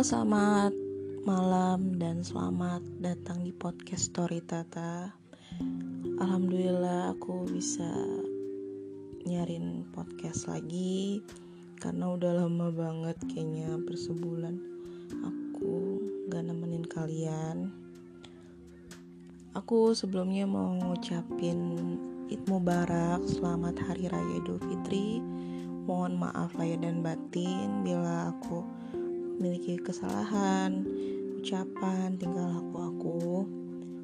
Selamat malam dan selamat datang di podcast Story Tata. Alhamdulillah aku bisa nyarin podcast lagi karena udah lama banget kayaknya bersebulan aku gak nemenin kalian. Aku sebelumnya mau ngucapin Id Mubarak, selamat Hari Raya Idul Fitri. Mohon maaf lahir dan batin bila aku memiliki kesalahan, ucapan, tingkah laku aku.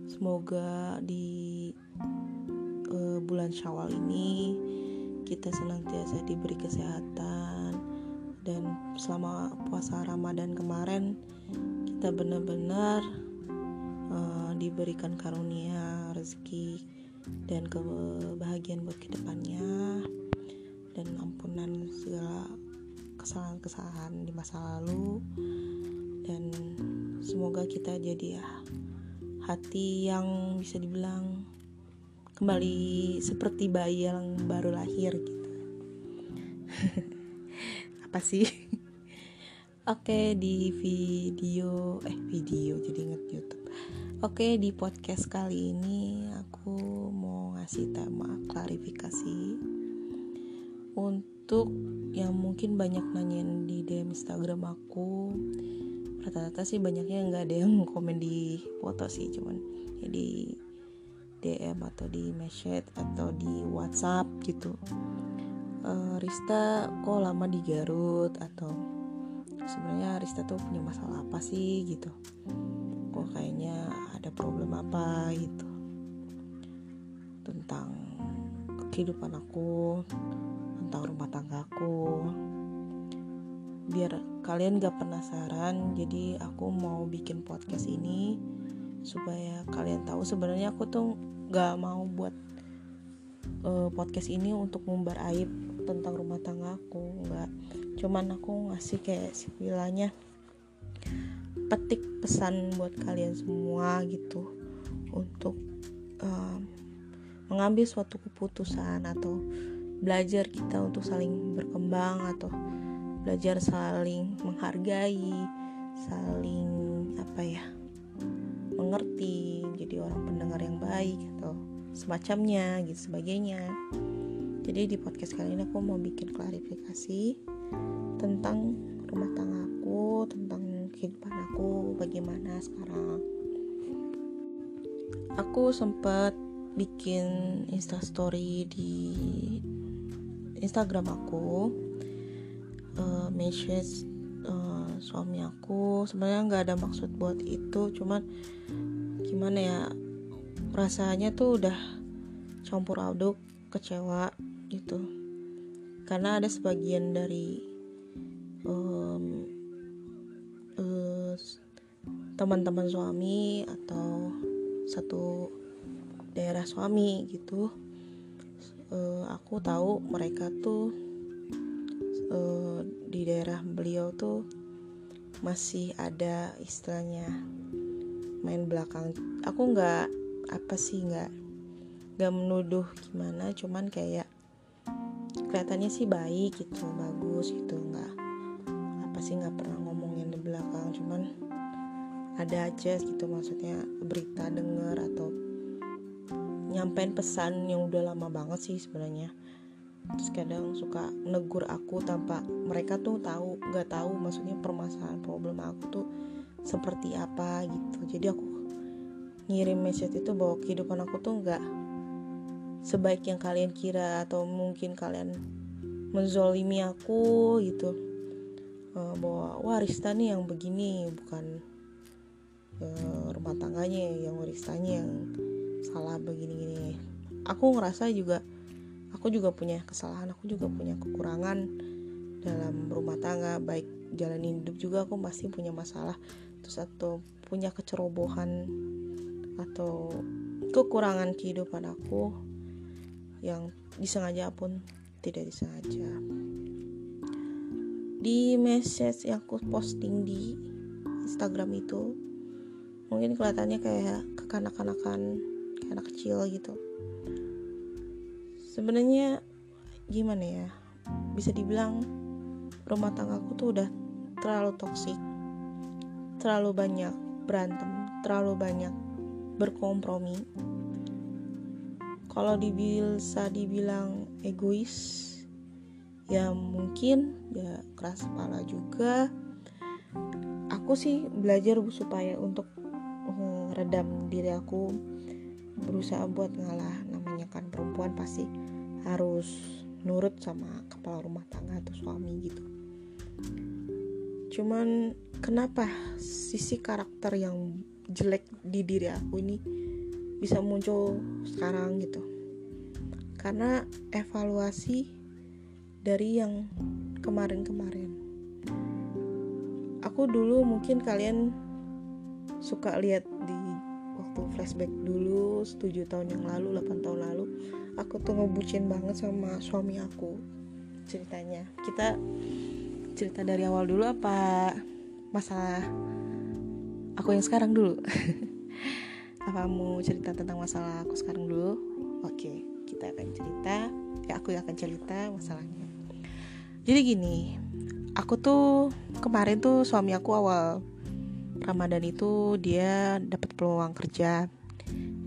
Semoga di uh, bulan Syawal ini kita senantiasa diberi kesehatan dan selama puasa Ramadan kemarin kita benar-benar uh, diberikan karunia rezeki dan kebahagiaan buat ke depannya dan ampunan segala kesalahan-kesalahan di masa lalu. Dan semoga kita jadi ya hati yang bisa dibilang kembali seperti bayi yang baru lahir gitu. Apa sih? Oke di video eh video jadi inget YouTube. Oke di podcast kali ini aku mau ngasih tema klarifikasi untuk yang mungkin banyak nanyain di DM Instagram aku. Rata-rata sih banyaknya nggak ada yang komen di foto sih cuman ya DM atau di message atau di WhatsApp gitu. Uh, Rista kok lama di Garut atau sebenarnya Rista tuh punya masalah apa sih gitu? Kok kayaknya ada problem apa gitu? Tentang kehidupan aku tentang rumah tanggaku. Biar kalian gak penasaran jadi aku mau bikin podcast ini supaya kalian tahu sebenarnya aku tuh gak mau buat uh, podcast ini untuk mumbar aib tentang rumah tangga aku nggak cuman aku ngasih kayak sipilanya petik pesan buat kalian semua gitu untuk uh, mengambil suatu keputusan atau belajar kita untuk saling berkembang atau belajar saling menghargai saling apa ya mengerti jadi orang pendengar yang baik atau semacamnya gitu sebagainya. Jadi di podcast kali ini aku mau bikin klarifikasi tentang rumah tangga aku tentang kehidupan aku bagaimana sekarang. Aku sempat bikin instastory di Instagram aku uh, message uh, suami aku. Sebenarnya nggak ada maksud buat itu cuman gimana ya rasanya tuh udah campur aduk kecewa gitu. Karena ada sebagian dari um, uh, teman-teman suami atau satu daerah suami gitu uh, aku tahu mereka tuh uh, di daerah beliau tuh masih ada istilahnya main belakang. Aku nggak apa sih nggak nggak menuduh gimana cuman kayak kelihatannya sih baik gitu bagus gitu nggak apa sih nggak pernah ngomongin di belakang cuman ada aja gitu maksudnya berita denger atau nyampein pesan yang udah lama banget sih sebenarnya. Terus kadang suka negur aku tanpa mereka tuh tahu nggak tahu maksudnya permasalahan problem aku tuh seperti apa gitu. Jadi aku ngirim message itu bahwa kehidupan aku tuh nggak sebaik yang kalian kira atau mungkin kalian menzolimi aku gitu. Uh, bahwa wah Rista nih yang begini bukan uh, rumah tangganya yang Ristanya yang salah begini-gini. Aku ngerasa juga aku juga punya kesalahan aku juga punya kekurangan dalam rumah tangga baik jalan hidup juga aku masih punya masalah. Terus atau punya kecerobohan atau kekurangan kehidupan aku yang disengaja pun tidak disengaja. Di message yang aku posting di Instagram itu mungkin kelihatannya kayak kekanak-kanakan kayak anak kecil gitu. Sebenarnya gimana ya? Bisa dibilang rumah tanggaku tuh udah terlalu toksik terlalu banyak berantem terlalu banyak berkompromi. Kalau bisa dibilang egois ya mungkin ya keras kepala juga. Aku sih belajar supaya untuk uh, redam diri aku berusaha buat ngalah. Namanya kan perempuan pasti harus nurut sama kepala rumah tangga atau suami gitu. Cuman kenapa sisi karakter yang jelek di diri aku ini bisa muncul sekarang gitu? Karena evaluasi dari yang kemarin-kemarin. Aku dulu mungkin kalian suka lihat di flashback dulu 7 tahun yang lalu 8 tahun lalu aku tuh ngebucin banget sama suami aku ceritanya. Kita cerita dari awal dulu apa masalah aku yang sekarang dulu? Apa mau cerita tentang masalah aku sekarang dulu? Oke kita akan cerita ya aku akan cerita masalahnya. Jadi gini aku tuh kemarin tuh suami aku awal Ramadan itu dia dapat peluang kerja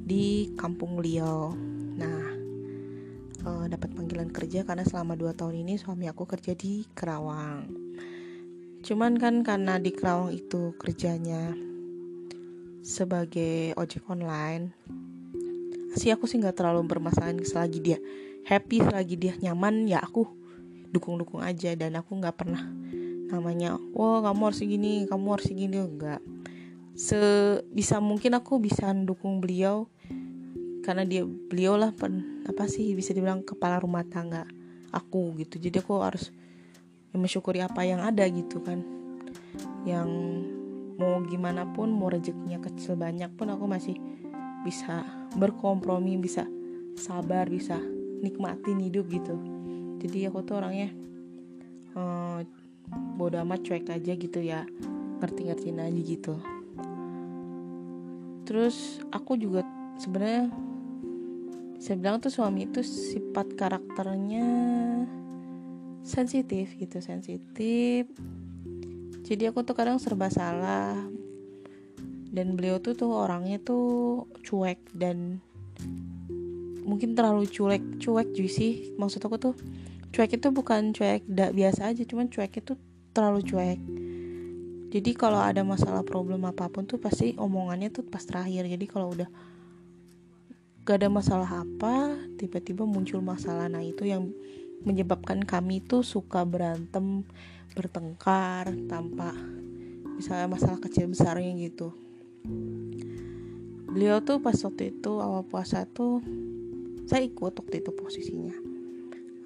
di kampung Liau nah uh, dapat panggilan kerja karena selama 2 tahun ini suami aku kerja di Kerawang. Cuman kan karena di Kerawang itu kerjanya sebagai ojek online sih aku sih nggak terlalu bermasalah selagi dia happy selagi dia nyaman ya aku dukung-dukung aja dan aku nggak pernah namanya wah kamu harus gini kamu harus gini enggak. Sebisa mungkin aku bisa dukung beliau karena dia beliau lah apa sih bisa dibilang kepala rumah tangga aku gitu. Jadi aku harus mensyukuri apa yang ada gitu kan. Yang mau gimana pun mau rezekinya kecil banyak pun aku masih bisa berkompromi bisa sabar bisa nikmatin hidup gitu. Jadi aku tuh orangnya uh, bodoh amat cuek aja gitu ya. Ngerti-ngertiin aja gitu. Terus aku juga sebenarnya saya bilang tuh suami itu sifat karakternya sensitif gitu sensitif. Jadi aku tuh kadang serba salah. Dan beliau tuh tuh orangnya tuh cuek dan mungkin terlalu cuek cuek sih. Maksud aku tuh cuek itu bukan cuek tidak biasa aja cuman cuek itu terlalu cuek. Jadi kalau ada masalah problem apa pun tuh pasti omongannya tuh pas terakhir. Jadi kalau udah gak ada masalah apa tiba-tiba muncul masalah. Nah itu yang menyebabkan kami tuh suka berantem bertengkar tanpa misalnya masalah kecil besarnya gitu. Beliau tuh pas waktu itu awal puasa tuh saya ikut waktu itu posisinya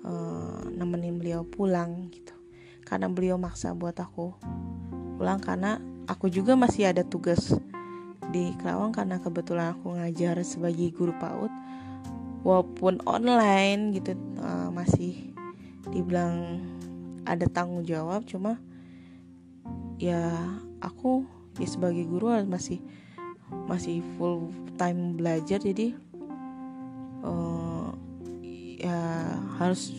uh, nemenin beliau pulang gitu. Karena beliau maksa buat aku pulang karena aku juga masih ada tugas di Kerawang karena kebetulan aku ngajar sebagai guru PAUD. Walaupun online gitu uh, masih dibilang ada tanggung jawab cuma ya aku ya sebagai guru masih masih full time belajar. Jadi uh, ya harus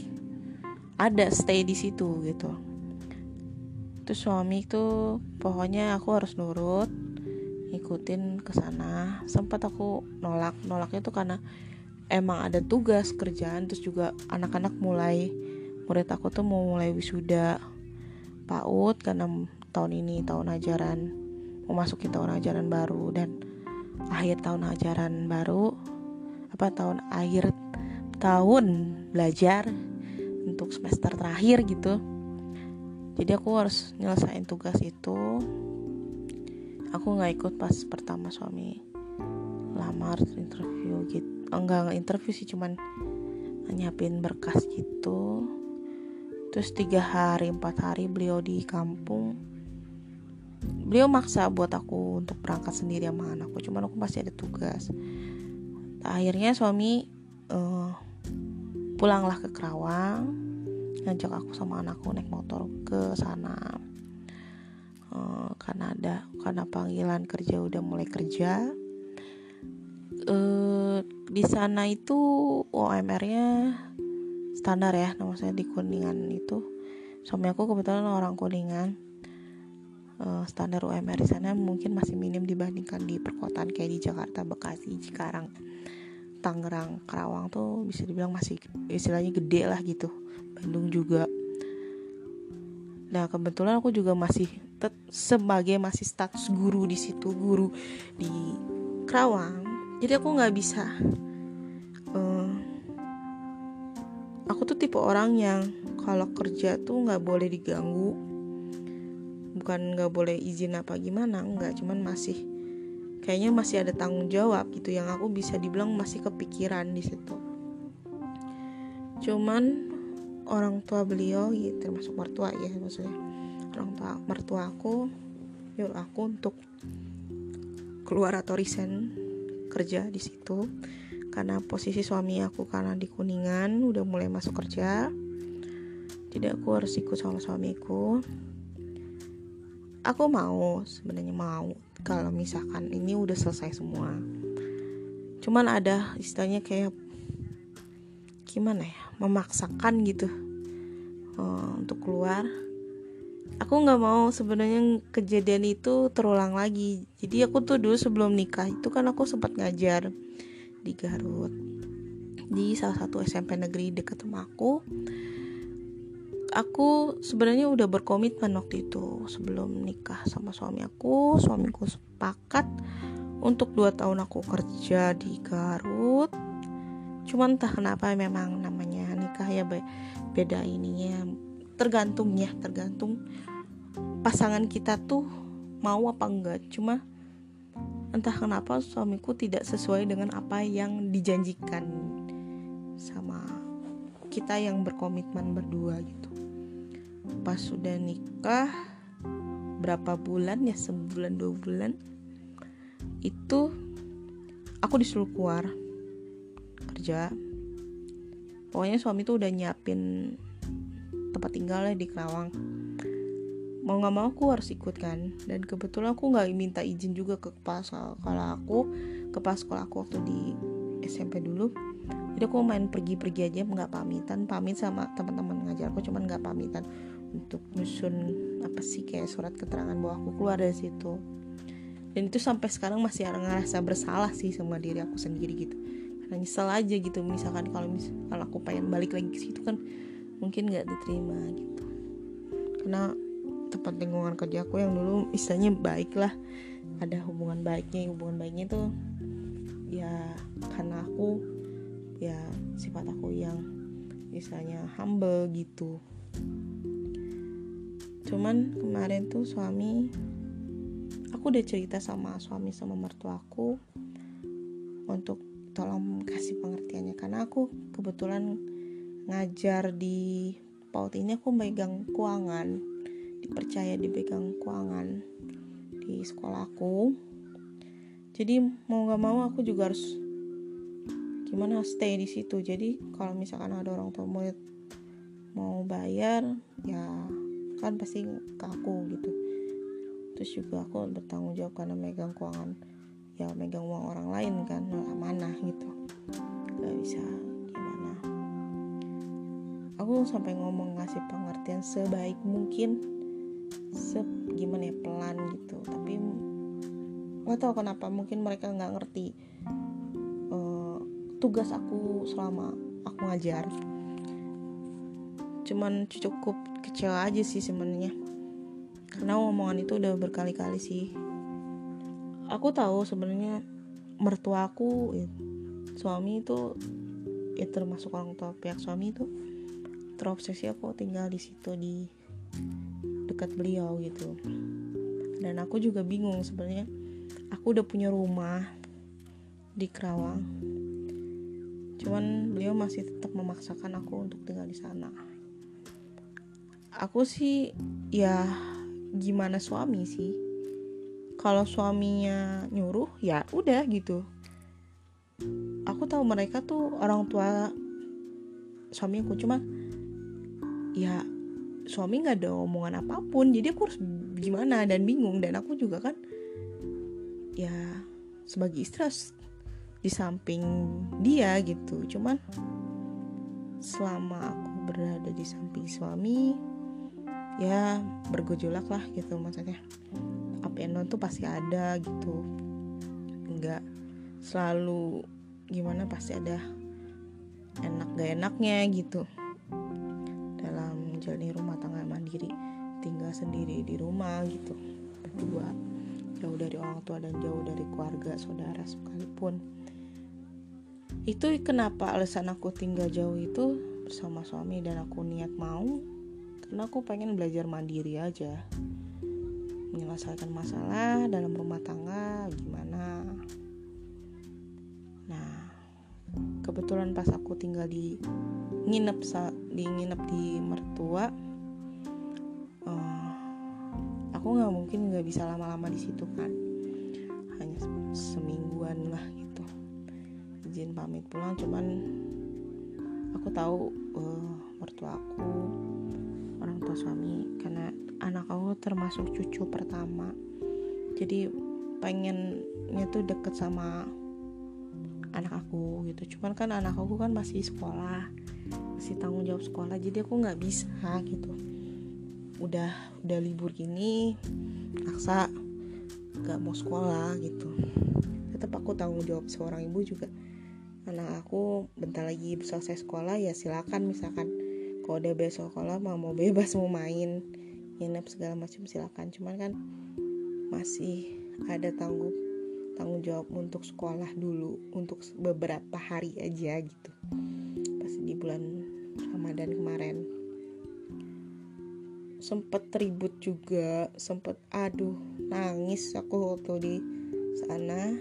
ada stay di situ gitu. Terus suami itu pokoknya aku harus nurut ikutin ke sana. Sempat aku nolak nolaknya tuh karena emang ada tugas kerjaan terus juga anak-anak mulai murid aku tuh mau mulai wisuda PAUD karena tahun ini tahun ajaran memasuki tahun ajaran baru dan akhir tahun ajaran baru apa tahun akhir tahun belajar untuk semester terakhir gitu. Jadi aku harus nyelesain tugas itu. Aku nggak ikut pas pertama suami lamar interview gitu enggak enggak interview sih cuman nyiapin berkas gitu. Terus tiga hari empat hari beliau di kampung. Beliau maksa buat aku untuk berangkat sendiri sama anakku cuman aku masih ada tugas. Akhirnya suami uh, pulanglah ke Kerawang ngajak aku sama anakku naik motor ke sana. Uh, karena ada karena panggilan kerja udah mulai kerja. Uh, di sana itu OMR-nya standar ya nama saya di kuningan itu. Suami aku kebetulan orang kuningan. Uh, standar UMR di sana mungkin masih minim dibandingkan di perkotaan kayak di Jakarta, Bekasi, Cikarang, Tangerang, Karawang tuh bisa dibilang masih istilahnya gede lah gitu. Bandung juga. Nah kebetulan aku juga masih sebagai masih status guru di situ guru di Karawang. Jadi aku nggak bisa. Uh, aku tuh tipe orang yang kalau kerja tuh nggak boleh diganggu bukan nggak boleh izin apa gimana nggak cuman masih kayaknya masih ada tanggung jawab gitu yang aku bisa dibilang masih kepikiran di situ. Cuman orang tua beliau ya termasuk mertua ya maksudnya. Orang tua mertua aku nyuruh aku untuk keluar atau resign kerja di situ. Karena posisi suami aku karena di kuningan udah mulai masuk kerja. Jadi aku harus ikut sama suamiku. Aku mau sebenarnya mau kalau misalkan ini udah selesai semua. Cuman ada istilahnya kayak gimana ya memaksakan gitu uh, untuk keluar. Aku nggak mau sebenarnya kejadian itu terulang lagi. Jadi aku tuh dulu sebelum nikah itu kan aku sempat ngajar di Garut. Di salah satu SMP negeri dekat rumah aku aku sebenarnya udah berkomitmen waktu itu sebelum nikah sama suami aku. Suamiku sepakat untuk dua tahun aku kerja di Garut. Cuman entah kenapa memang namanya nikah ya beda ininya. Tergantung ya tergantung pasangan kita tuh mau apa enggak. Cuma entah kenapa suamiku tidak sesuai dengan apa yang dijanjikan sama kita yang berkomitmen berdua gitu pas sudah nikah berapa bulan ya sebulan dua bulan itu aku disuruh keluar kerja. Pokoknya suami tuh udah nyiapin tempat tinggalnya di Kerawang. Mau nggak mau aku harus ikut kan. Dan kebetulan aku nggak minta izin juga ke kepala sekolah aku kepala sekolah aku waktu di SMP dulu. Jadi aku main pergi-pergi aja nggak pamitan. Pamit sama teman-teman ngajar aku cuman nggak pamitan untuk nyusun apa sih kayak surat keterangan bahwa aku keluar dari situ. Dan itu sampai sekarang masih ngerasa bersalah sih sama diri aku sendiri gitu. Karena nyesel aja gitu misalkan kalau misalkan aku pengen balik lagi ke situ kan mungkin nggak diterima gitu. Karena tempat lingkungan kerja aku yang dulu istilahnya baik lah. Ada hubungan baiknya hubungan baiknya itu ya karena aku ya sifat aku yang misalnya humble gitu cuman kemarin tuh suami aku udah cerita sama suami sama mertua aku untuk tolong kasih pengertiannya. Karena aku kebetulan ngajar di PAUD ini aku megang keuangan dipercaya dipegang keuangan di sekolahku jadi mau nggak mau aku juga harus gimana stay di situ. Jadi kalau misalkan ada orang tua murid mau bayar ya kan pasti ke aku gitu. Terus juga aku bertanggung jawab karena megang keuangan ya megang uang orang lain kan mana gitu. Gak bisa gimana. Aku sampai ngomong ngasih pengertian sebaik mungkin se gimana ya pelan gitu. Tapi nggak tahu kenapa mungkin mereka nggak ngerti uh, tugas aku selama aku ngajar. Cuman cukup kecewa aja sih sebenarnya. Karena omongan itu udah berkali-kali sih. Aku tahu sebenarnya mertua aku ya, suami itu ya termasuk orang tua pihak suami itu terobsesi aku tinggal di situ di dekat beliau gitu. Dan aku juga bingung sebenarnya aku udah punya rumah di Kerawang cuman beliau masih tetap memaksakan aku untuk tinggal di sana aku sih ya gimana suami sih? Kalau suaminya nyuruh ya udah gitu. Aku tahu mereka tuh orang tua suami aku cuma ya suami nggak ada omongan apa pun jadi aku harus gimana dan bingung. Dan aku juga kan ya sebagai istri di samping dia gitu. Cuman selama aku berada di samping suami ya bergejolak lah gitu maksudnya up and down tuh pasti ada gitu. Nggak selalu gimana pasti ada enak gak enaknya gitu. Dalam menjalani rumah tangga mandiri tinggal sendiri di rumah gitu berdua. Jauh dari orang tua dan jauh dari keluarga saudara sekalipun. Itu kenapa alasan aku tinggal jauh itu? Bersama suami dan aku niat mau karena aku pengen belajar mandiri aja. Menyelesaikan masalah dalam rumah tangga gimana? Nah kebetulan pas aku tinggal di nginep di nginep di mertua uh, aku nggak mungkin nggak bisa lama-lama di situ kan. Hanya semingguan lah gitu. Izin pamit pulang cuman aku tahu uh, mertua aku orang tua suami. Karena anak aku termasuk cucu pertama. Jadi pengennya tuh deket sama anak aku gitu. Cuman kan anak aku kan masih sekolah masih tanggung jawab sekolah. Jadi aku nggak bisa gitu. Udah udah libur gini aksa nggak mau sekolah gitu. Tetap aku tanggung jawab seorang ibu juga. Anak aku bentar lagi selesai sekolah ya silakan misalkan kalau udah besok sekolah mau mau bebas mau main nginep segala macam silakan. Cuman kan masih ada tanggung tanggung jawab untuk sekolah dulu untuk beberapa hari aja gitu. Pas di bulan Ramadan kemarin. Sempet ribut juga sempet aduh nangis aku waktu di sana.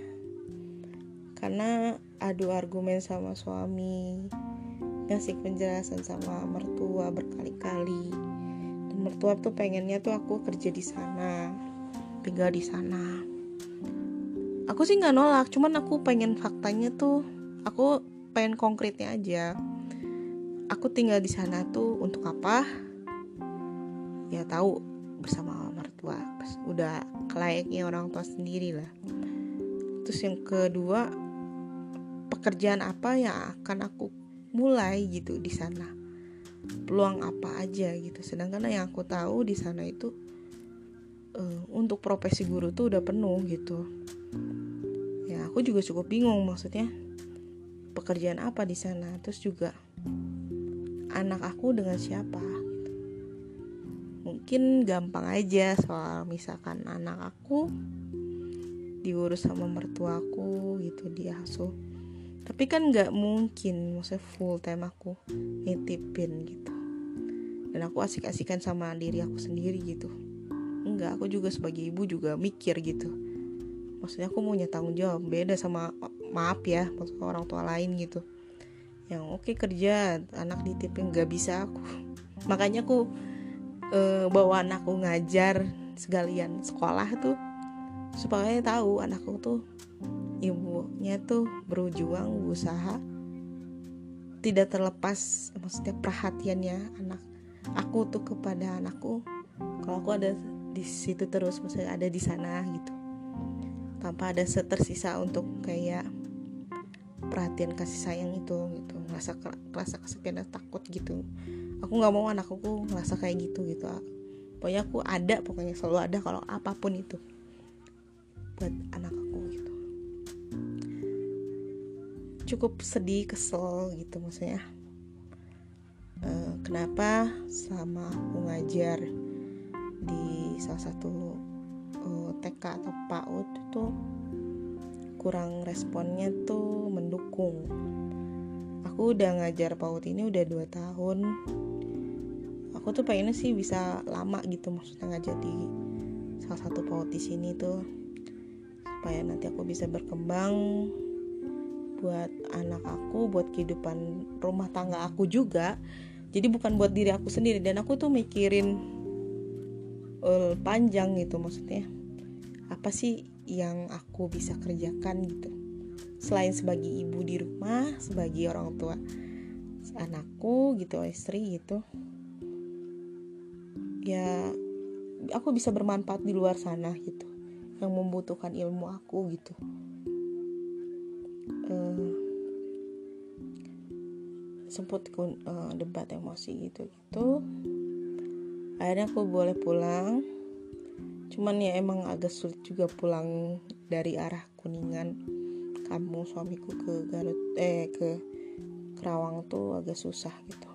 Karena adu argumen sama suami ngasih penjelasan sama mertua berkali-kali. Dan mertua tuh pengennya tuh aku kerja di sana tinggal di sana. Aku sih nggak nolak cuman aku pengen faktanya tuh aku pengen konkretnya aja. Aku tinggal di sana tuh untuk apa? Ya tahu bersama mertua. Udah kelayaknya orang tua sendiri lah. Terus yang kedua pekerjaan apa yang akan aku mulai gitu di sana. Peluang apa aja gitu. Sedangkan yang aku tahu di sana itu uh, untuk profesi guru tuh udah penuh gitu. Ya aku juga cukup bingung maksudnya pekerjaan apa di sana. Terus juga anak aku dengan siapa? Mungkin gampang aja soal misalkan anak aku diurus sama mertuaku gitu dia asuh tapi kan nggak mungkin maksudnya full time aku nitipin gitu. Dan aku asik-asikan sama diri aku sendiri gitu. Enggak aku juga sebagai ibu juga mikir gitu. Maksudnya aku mau tanggung jawab beda sama maaf ya maksud orang tua lain gitu. Yang oke okay, kerja anak ditipin nggak bisa aku. Makanya aku e, bawa anakku ngajar sekalian sekolah tuh supaya tahu anakku tuh ibunya tuh berjuang berusaha. Tidak terlepas maksudnya perhatiannya anak aku tuh kepada anakku. Kalau aku ada di situ terus maksudnya ada di sana gitu. Tanpa ada tersisa untuk kayak perhatian kasih sayang itu gitu. Ngerasa rasa kesepian dan takut gitu. Aku nggak mau anakku ngerasa kayak gitu gitu pokoknya aku ada pokoknya selalu ada kalau apa pun itu buat anak cukup sedih kesel gitu maksudnya. Uh, kenapa sama aku ngajar di salah satu uh, eh, TK atau PAUD tuh kurang responnya tuh mendukung. Aku udah ngajar PAUD ini udah dua tahun. Aku tuh pengennya sih bisa lama gitu maksudnya ngajar di salah satu PAUD di sini tuh supaya nanti aku bisa berkembang buat anak aku buat kehidupan rumah tangga aku juga. Jadi bukan buat diri aku sendiri dan aku tuh mikirin uh, panjang gitu maksudnya. Apa sih yang aku bisa kerjakan gitu? Selain sebagai ibu di rumah sebagai orang tua anakku gitu istri gitu. Ya aku bisa bermanfaat di luar sana gitu yang membutuhkan ilmu aku gitu. Uh, sempat uh, debat emosi gitu gitu. Akhirnya aku boleh pulang. Cuman ya emang agak sulit juga pulang dari arah kuningan. Kamu suamiku ke Garut eh ke Kerawang tuh agak susah gitu.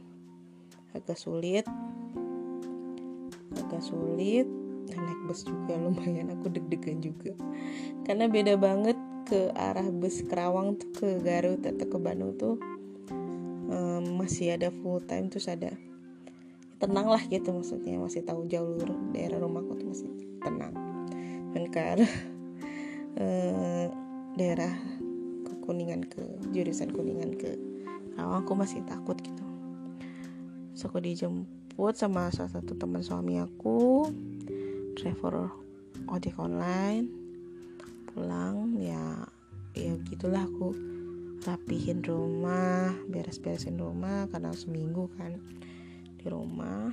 Agak sulit. Agak sulit bus juga lumayan aku deg-degan juga. Karena beda banget ke arah bus Kerawang tuh ke Garut atau ke Bandung tuh um, masih ada full time terus ada tenang lah gitu maksudnya masih tahu jalur daerah rumahku tuh masih tenang. Dan ke arah uh, daerah ke kuningan ke jurusan kuningan ke Kerawang aku masih takut gitu. So aku dijemput sama salah satu teman suami aku driver ojek online pulang ya ya gitulah aku rapihin rumah beres-beresin rumah kadang seminggu kan di rumah.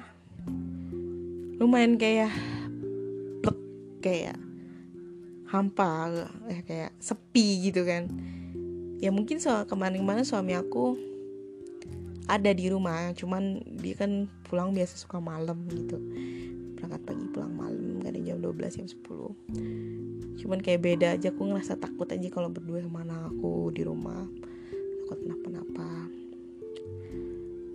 Lumayan kayak plek kayak hampa eh kayak sepi gitu kan. Ya mungkin soal kemarin-kemarin suami aku ada di rumah cuman dia kan pulang biasa suka malam gitu berangkat pagi pulang malam kadang jam 12 jam 10 cuman kayak beda aja aku ngerasa takut aja kalau berdua mana aku di rumah. Takut kenapa-napa.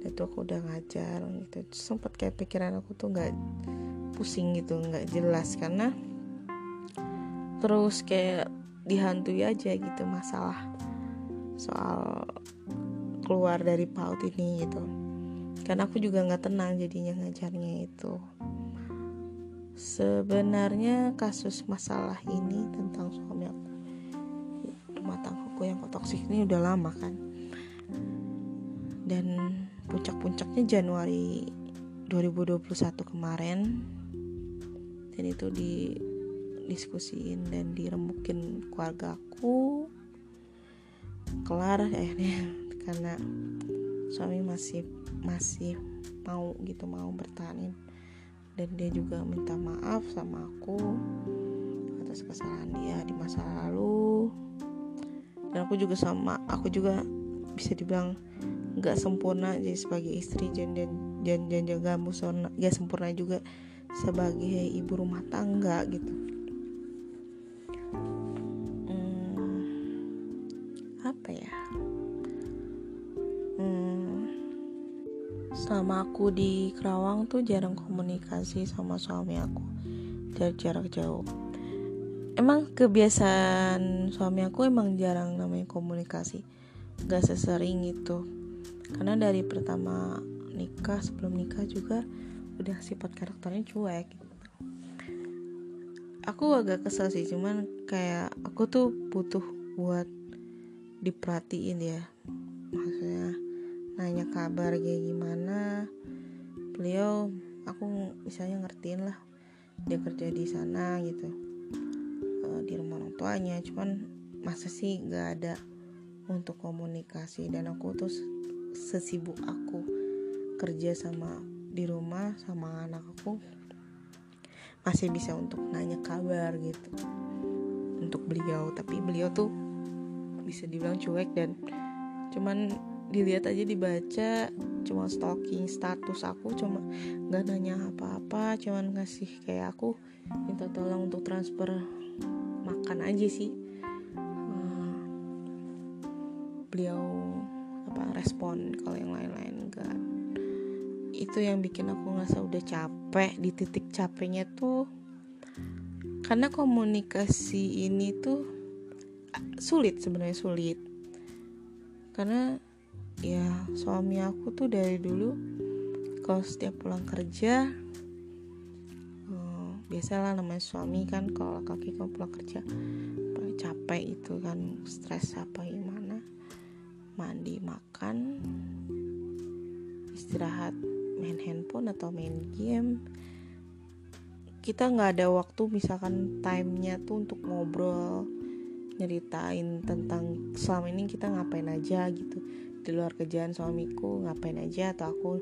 Itu aku udah ngajar gitu. Sempat kayak pikiran aku tuh nggak pusing gitu nggak jelas. Karena terus kayak dihantui aja gitu masalah soal keluar dari paut ini gitu. Karena aku juga nggak tenang jadinya ngajarnya itu sebenarnya kasus masalah ini tentang suami aku rumah tanggaku yang toksik ini udah lama kan. Dan puncak-puncaknya Januari 2021 kemarin dan itu di diskusiin dan diremukin keluarga aku. Kelar akhirnya karena suami masih masih mau gitu mau bertahanin dan dia juga minta maaf sama aku atas kesalahan dia di masa lalu. Dan aku juga sama aku juga bisa dibilang nggak sempurna jadi sebagai istri dan dan dan, juga musona gak sempurna juga sebagai ibu rumah tangga gitu selama aku di Kerawang tuh jarang komunikasi sama suami aku dari jarak jauh. Emang kebiasaan suami aku emang jarang namanya komunikasi gak sesering itu. Karena dari pertama nikah sebelum nikah juga udah sifat karakternya cuek aku agak kesel sih cuman kayak aku tuh butuh buat diperhatiin ya. Maksudnya nanya kabar kayak gimana. Beliau aku misalnya ngertiin lah dia kerja di sana gitu. Uh, di rumah orang tuanya cuman masa sih gak ada untuk komunikasi. Dan aku tuh sesibuk aku kerja sama di rumah sama anak aku masih bisa untuk nanya kabar gitu. Untuk beliau tapi beliau tuh bisa dibilang cuek dan cuman dilihat aja dibaca. Cuma stalking status aku cuma nggak nanya apa-apa cuman ngasih kayak aku minta tolong untuk transfer makan aja sih. Uh, beliau apa respon kalau yang lain-lain enggak. Itu yang bikin aku ngerasa udah capek di titik capeknya tuh karena komunikasi ini tuh sulit sebenarnya sulit. Karena ya suami aku tuh dari dulu kalau setiap pulang kerja uh, biasalah namanya suami kan kalau kaki kalau pulang kerja capek itu kan stres apa gimana mandi makan istirahat main handphone atau main game. Kita nggak ada waktu misalkan timenya tuh untuk ngobrol nyeritain tentang selama ini kita ngapain aja gitu di luar kerjaan suamiku ngapain aja atau aku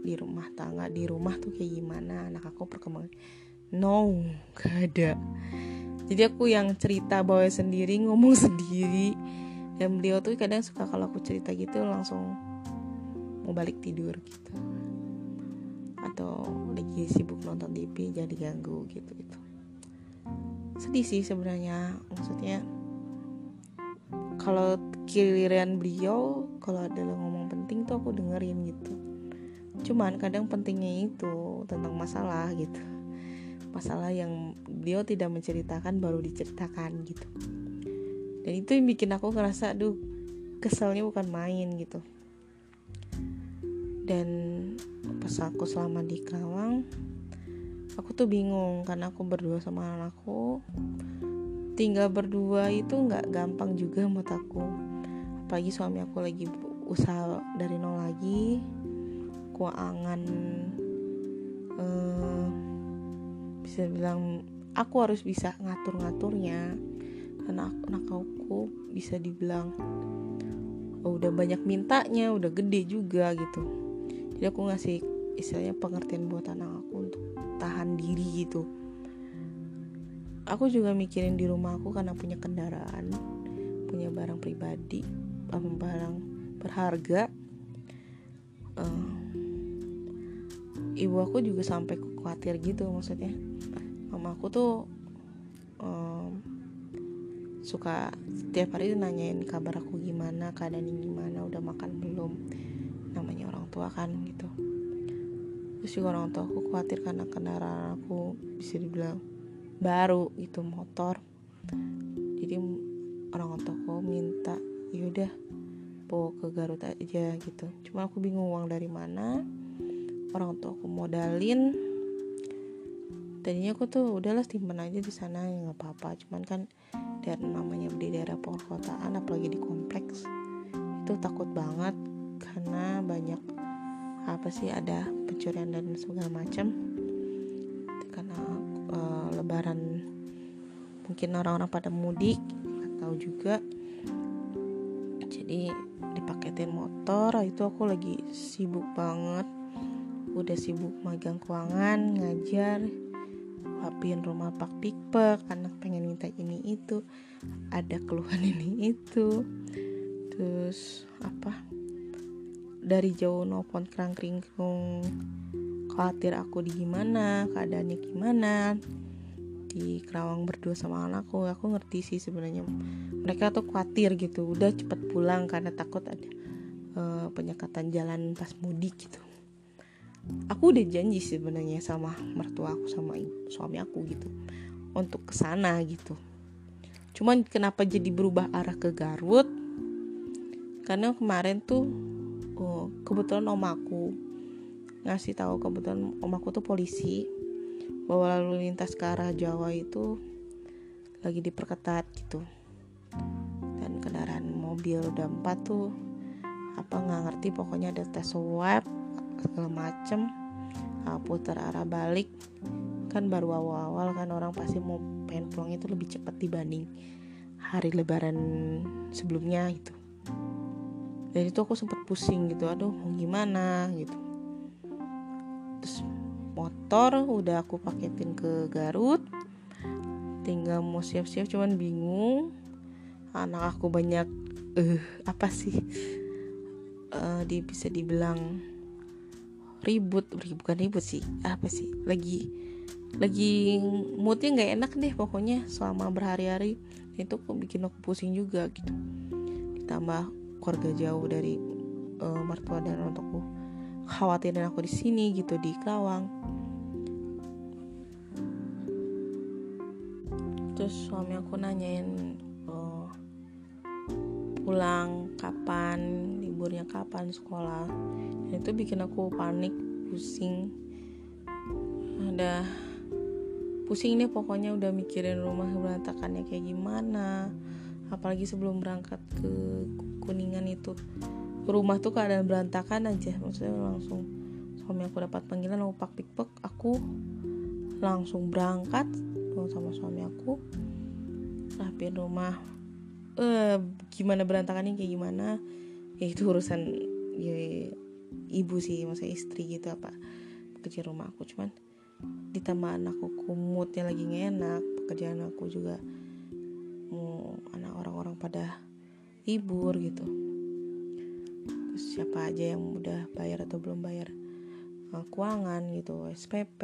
di rumah tangga di rumah tuh kayak gimana? Anak aku perkembangan. No gak ada. Jadi aku yang cerita bawa sendiri ngomong sendiri. Dan beliau tuh kadang suka kalau aku cerita gitu langsung mau balik tidur gitu. Atau lagi sibuk nonton TV jadi ganggu gitu gitu sedih sih sebenarnya maksudnya kalau kiriran beliau kalau ada ngomong penting tuh aku dengerin gitu. Cuman kadang pentingnya itu tentang masalah gitu. Masalah yang beliau tidak menceritakan baru diceritakan gitu. Dan itu yang bikin aku ngerasa aduh keselnya bukan main gitu. Dan pas aku selama di Kerawang aku tuh bingung karena aku berdua sama anakku tinggal berdua itu nggak gampang juga buat aku. Apalagi suami aku lagi usaha dari nol lagi keuangan eh, bisa bilang aku harus bisa ngatur-ngaturnya. Karena anak aku bisa dibilang oh, udah banyak mintanya udah gede juga gitu. Jadi aku ngasih istilahnya pengertian buat anak aku untuk tahan diri gitu aku juga mikirin di rumah aku karena punya kendaraan punya barang pribadi barang berharga. Uh, ibu aku juga sampai khawatir gitu maksudnya. Mama aku tuh um, suka setiap hari nanyain kabar aku gimana keadaannya gimana udah makan belum? Namanya orang tua kan gitu. Terus juga orang tua aku khawatir karena kendaraan aku bisa dibilang baru gitu motor. Jadi orang aku minta yaudah bawa ke Garut aja gitu. Cuma aku bingung uang dari mana. Orang tua aku modalin. Tadinya aku tuh udahlah simpen aja di sana ya nggak apa-apa. Cuman kan dari namanya di daerah perkotaan apalagi di kompleks itu takut banget karena banyak apa sih ada pencurian dan segala macam lebaran mungkin orang-orang pada mudik atau juga jadi dipaketin motor. Itu aku lagi sibuk banget. Udah sibuk magang keuangan ngajar rapiin rumah pak pikpek anak pengen minta ini itu ada keluhan ini itu. Terus apa? Dari jauh nelfon kerang kringkung khawatir aku di gimana keadaannya gimana di Kerawang berdua sama anakku. Aku ngerti sih sebenarnya. Mereka tuh khawatir gitu. Udah cepet pulang karena takut ada uh, penyekatan jalan pas mudik gitu. Aku udah janji sebenarnya sama mertua aku sama suami aku gitu untuk ke sana gitu. Cuman kenapa jadi berubah arah ke Garut? Karena kemarin tuh oh, kebetulan om aku ngasih tahu kebetulan om aku tuh polisi bahwa lalu lintas ke arah Jawa itu lagi diperketat gitu. Dan kendaraan mobil udah empat tuh apa nggak ngerti pokoknya ada tes swab segala macem. Putar arah balik kan baru awal-awal kan orang pasti mau pengen pulang itu lebih cepat dibanding hari lebaran sebelumnya gitu. Dan itu aku sempat pusing gitu aduh mau gimana? gitu. Terus motor udah aku paketin ke Garut. Tinggal mau siap-siap cuman bingung. Anak aku banyak eh uh, apa sih? Uh, di bisa dibilang ribut bukan ribut sih apa sih? Lagi lagi moodnya nggak enak deh pokoknya selama berhari-hari. Itu kok bikin aku pusing juga gitu. Ditambah keluarga jauh dari uh, mertua dan untukku khawatirin aku di sini gitu di Kerawang terus suami aku nanyain uh, pulang kapan? Liburnya kapan sekolah? Dan itu bikin aku panik pusing. Ada pusing nih pokoknya udah mikirin rumah berantakannya kayak gimana. Apalagi sebelum berangkat ke kuningan itu. Rumah tuh keadaan berantakan aja maksudnya langsung suami aku dapat panggilan aku pak pikpek aku langsung berangkat sama suami aku rapiin rumah. Eh gimana berantakannya kayak gimana? Ya itu urusan ya, ibu sih maksudnya istri gitu apa kerja rumah aku. Cuman ditambah anakku kumutnya lagi enak pekerjaan aku juga mau anak orang-orang pada libur gitu. Terus siapa aja yang udah bayar atau belum bayar uh, keuangan gitu SPP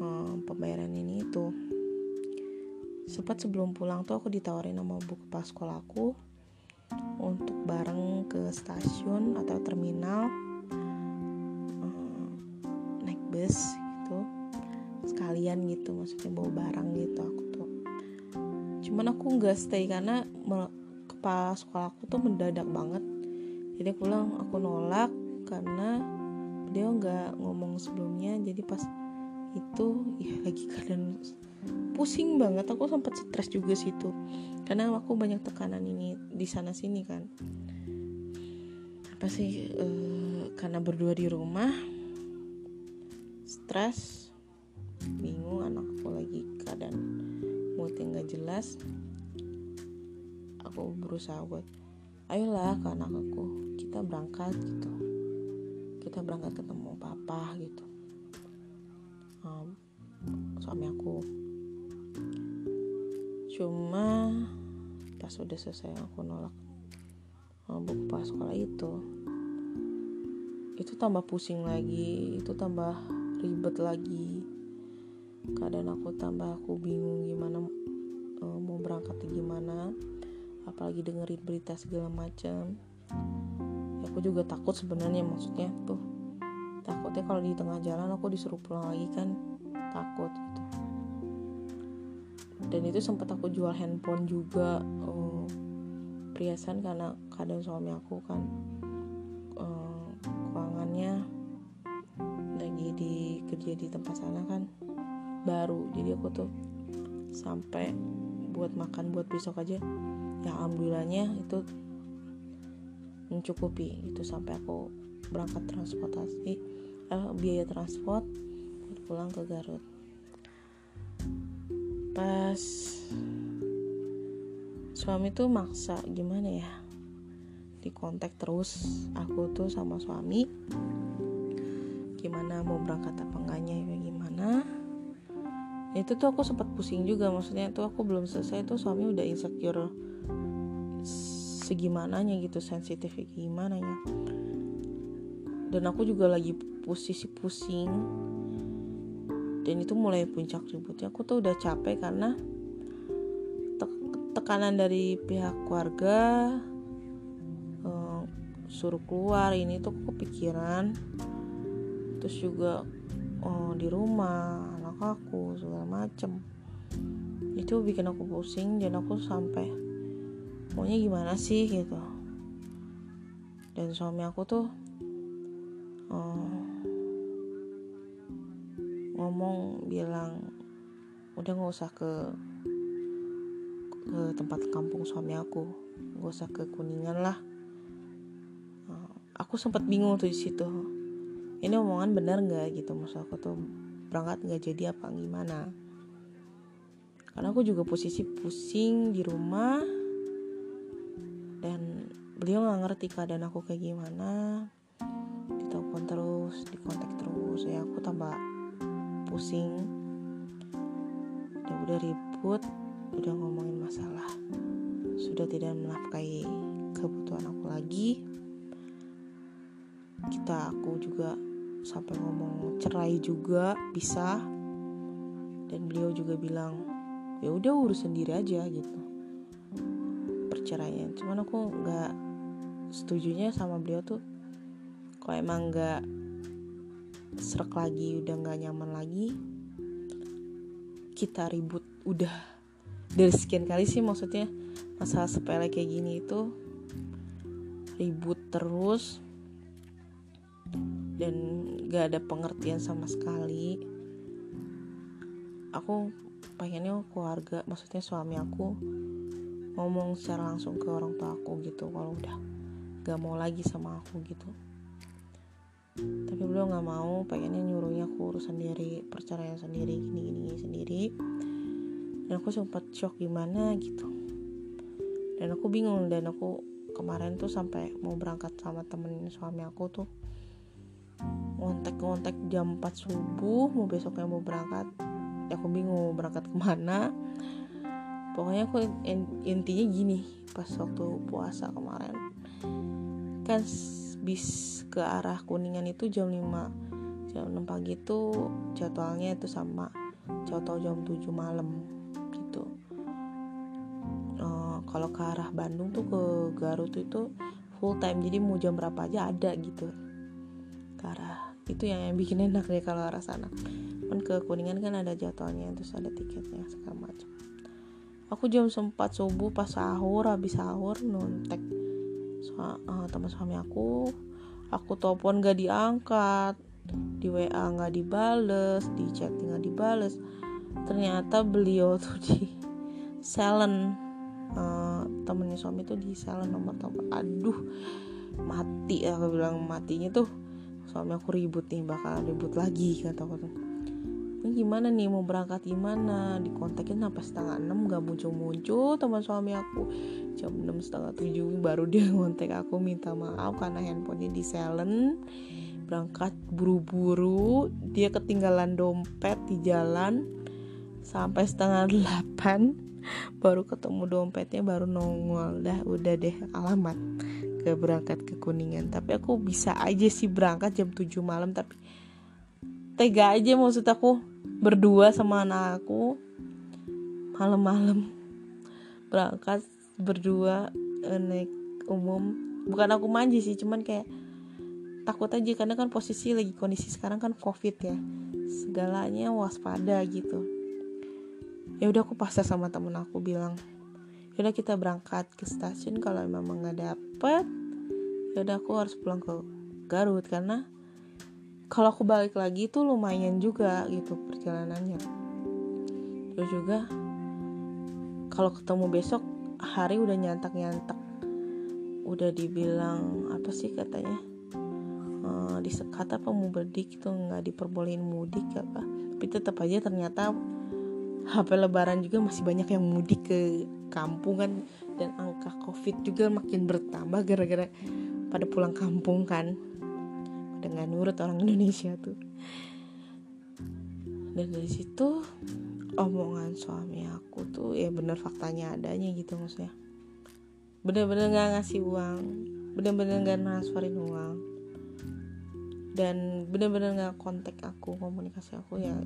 uh, pembayaran ini itu. Sempat sebelum pulang tuh aku ditawarin sama buku kepala sekolahku untuk bareng ke stasiun atau terminal uh, naik bus gitu. Sekalian gitu maksudnya bawa barang gitu aku tuh. Cuman aku nggak stay karena kepala sekolahku tuh mendadak banget. Jadi pulang aku nolak karena dia nggak ngomong sebelumnya. Jadi pas itu ya lagi keadaan pusing banget. Aku sempat stres juga situ karena aku banyak tekanan ini di sana sini kan. Apa sih e, karena berdua di rumah stres bingung anak aku lagi keadaan moodnya nggak jelas aku berusaha buat ayolah ke anak aku kita berangkat gitu. Kita berangkat ketemu papa gitu um, suami aku. Cuma pas udah selesai aku nolak um, buku pas sekolah itu itu tambah pusing lagi itu tambah ribet lagi. Keadaan aku tambah aku bingung gimana um, mau berangkat gimana apalagi dengerin berita segala macam. Aku juga takut sebenarnya maksudnya tuh takutnya kalau di tengah jalan aku disuruh pulang lagi kan takut gitu. Dan itu sempat aku jual handphone juga uh, perhiasan karena kadang suami aku kan uh, keuangannya lagi di kerja di tempat sana kan baru. Jadi aku tuh sampai buat makan buat besok aja ya alhamdulillahnya itu mencukupi itu sampai aku berangkat transportasi eh, biaya transport buat pulang ke Garut. Pas suami tuh maksa gimana ya di kontak terus aku tuh sama suami gimana mau berangkat apa enggaknya ya gimana. Itu tuh aku sempat pusing juga maksudnya tuh aku belum selesai tuh suami udah insecure segimananya gitu sensitif gimana ya dan aku juga lagi posisi pusing. Dan itu mulai puncak ributnya. Aku tuh udah capek karena te tekanan dari pihak keluarga uh, suruh keluar ini tuh kepikiran. Terus juga uh, di rumah anak aku segala macem. Itu bikin aku pusing dan aku sampai maunya gimana sih? gitu. Dan suami aku tuh uh, ngomong bilang udah nggak usah ke ke tempat kampung suami aku. Nggak usah ke kuningan lah. Aku sempat bingung tuh di situ. Ini omongan benar nggak gitu? Maksud aku tuh berangkat nggak jadi apa gimana? Karena aku juga posisi pusing di rumah dan beliau nggak ngerti keadaan aku kayak gimana. Ditelepon terus dikontak terus. Ya aku tambah pusing. Udah udah ribut udah ngomongin masalah. Sudah tidak menafkahi kebutuhan aku lagi. Kita aku juga sampai ngomong cerai juga bisa. Dan beliau juga bilang ya udah urus sendiri aja gitu. Perceraian. Cuman aku nggak setujunya sama beliau tuh. Kalau emang nggak serak lagi udah nggak nyaman lagi kita ribut. Udah. Dari sekian kali sih maksudnya masalah sepele kayak gini itu ribut terus dan gak ada pengertian sama sekali. Aku pengennya keluarga maksudnya suami aku ngomong secara langsung ke orang tua aku gitu kalau udah gak mau lagi sama aku gitu tapi beliau nggak mau pengennya nyuruhnya aku urus sendiri perceraian sendiri gini gini sendiri. Dan aku sempat shock gimana gitu. Dan aku bingung dan aku kemarin tuh sampai mau berangkat sama temen suami aku tuh. Ngontek-ngontek jam 4 subuh mau besoknya mau berangkat. Ya aku bingung mau berangkat ke mana. Pokoknya aku intinya gini pas waktu puasa kemarin. Kan bis ke arah kuningan itu jam 5 jam 6 pagi itu jadwalnya itu sama. Jadwal jam 7 malam gitu. Uh, kalau ke arah Bandung tuh ke Garut itu full time. Jadi mau jam berapa aja ada gitu. Ke arah itu yang, yang bikin enak deh kalau arah sana. Kan ke Kuningan kan ada jadwalnya terus ada tiketnya segala macam. Aku jam sempat subuh pas sahur habis sahur nontek so, uh, teman suami aku aku telepon gak diangkat di WA nggak dibales di chatting nggak dibales. Ternyata beliau tuh di silent uh, temennya suami tuh di silent nomor telepon aduh mati aku bilang matinya tuh. Suami aku ribut nih bakal ribut lagi kata aku ini gimana nih mau berangkat gimana? Dikontakin sampai setengah enam gak muncul-muncul teman suami aku jam enam setengah tujuh baru dia ngontek aku minta maaf karena handphonenya di silent. Berangkat buru-buru dia ketinggalan dompet di jalan sampai setengah delapan baru ketemu dompetnya baru nongol. Dah udah deh alamat ke berangkat ke kuningan. Tapi aku bisa aja sih berangkat jam 7 malam tapi tega aja maksud aku. Berdua sama anak aku malam-malam. Berangkat berdua eh, naik umum. Bukan aku manja sih cuman kayak takut aja karena kan posisi lagi kondisi sekarang kan covid ya. Segalanya waspada gitu. Ya udah aku pasrah sama temen aku bilang ya udah kita berangkat ke stasiun kalau memang nggak dapet ya udah aku harus pulang ke Garut. Karena kalau aku balik lagi tuh lumayan juga gitu perjalanannya. Terus juga kalau ketemu besok hari udah nyantak nyantak udah dibilang apa sih katanya? Uh, disekat apa mau berdik itu nggak diperbolehin mudik apa tapi tetap aja ternyata HP lebaran juga masih banyak yang mudik ke kampung kan. Dan angka covid juga makin bertambah gara-gara pada pulang kampung kan. Dengan nurut orang Indonesia tuh. Dan dari situ omongan suami aku tuh ya bener faktanya adanya gitu maksudnya. Bener-bener nggak ngasih uang bener-bener nggak transferin uang. Dan bener-bener nggak kontak aku komunikasi aku ya.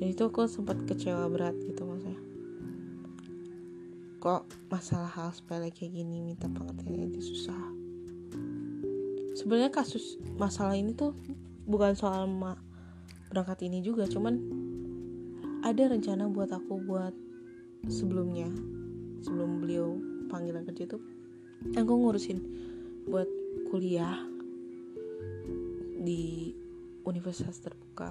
Dan itu aku sempat kecewa berat gitu maksudnya. Kok masalah hal sepele kayak gini minta pengertian itu susah. Sebenarnya kasus masalah ini tuh bukan soal ma berangkat ini juga cuman ada rencana buat aku buat sebelumnya sebelum beliau panggilan kerja itu aku ngurusin buat kuliah di universitas terbuka.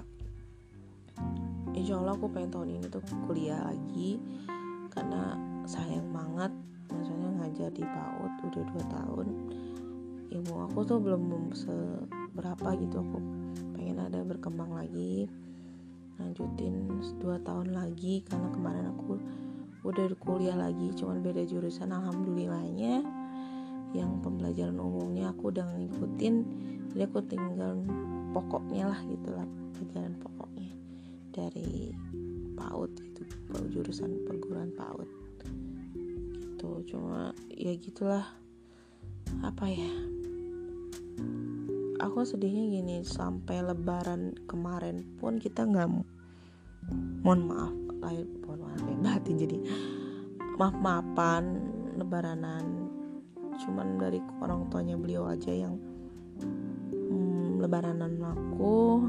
Insya Allah aku pengen tahun ini tuh kuliah lagi karena sayang banget maksudnya ngajar di PAUD udah 2 tahun. Ilmu aku tuh belum seberapa gitu aku pengen ada berkembang lagi lanjutin 2 tahun lagi karena kemarin aku udah kuliah lagi cuman beda jurusan alhamdulillahnya. Yang pembelajaran umumnya aku udah ngikutin jadi aku tinggal pokoknya lah gitulah pelajaran pokoknya dari PAUD itu jurusan perguruan PAUD. Gitu cuma ya gitulah apa ya aku sedihnya gini sampai lebaran kemarin pun kita nggak mohon maaf lahir mohon maaf ya batin jadi maaf maafan lebaranan cuman dari orang tuanya beliau aja yang lebaranan aku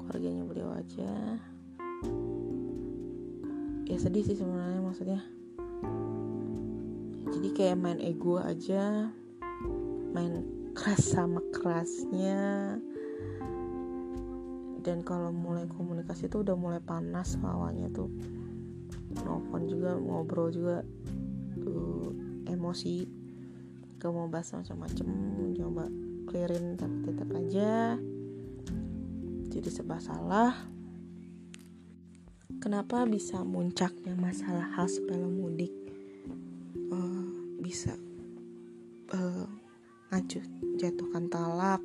keluarganya beliau aja. Ya sedih sih sebenarnya maksudnya. Jadi kayak main ego aja main keras sama kerasnya. Dan kalau mulai komunikasi tuh udah mulai panas awalnya tuh. Nelfon juga ngobrol juga tuh emosi. Gak mau bahas macam-macam coba clearin tapi tetap aja. Jadi sebab salah. Kenapa bisa muncaknya masalah hal sepele mudik? Uh, bisa uh, ngacut jatuhkan talak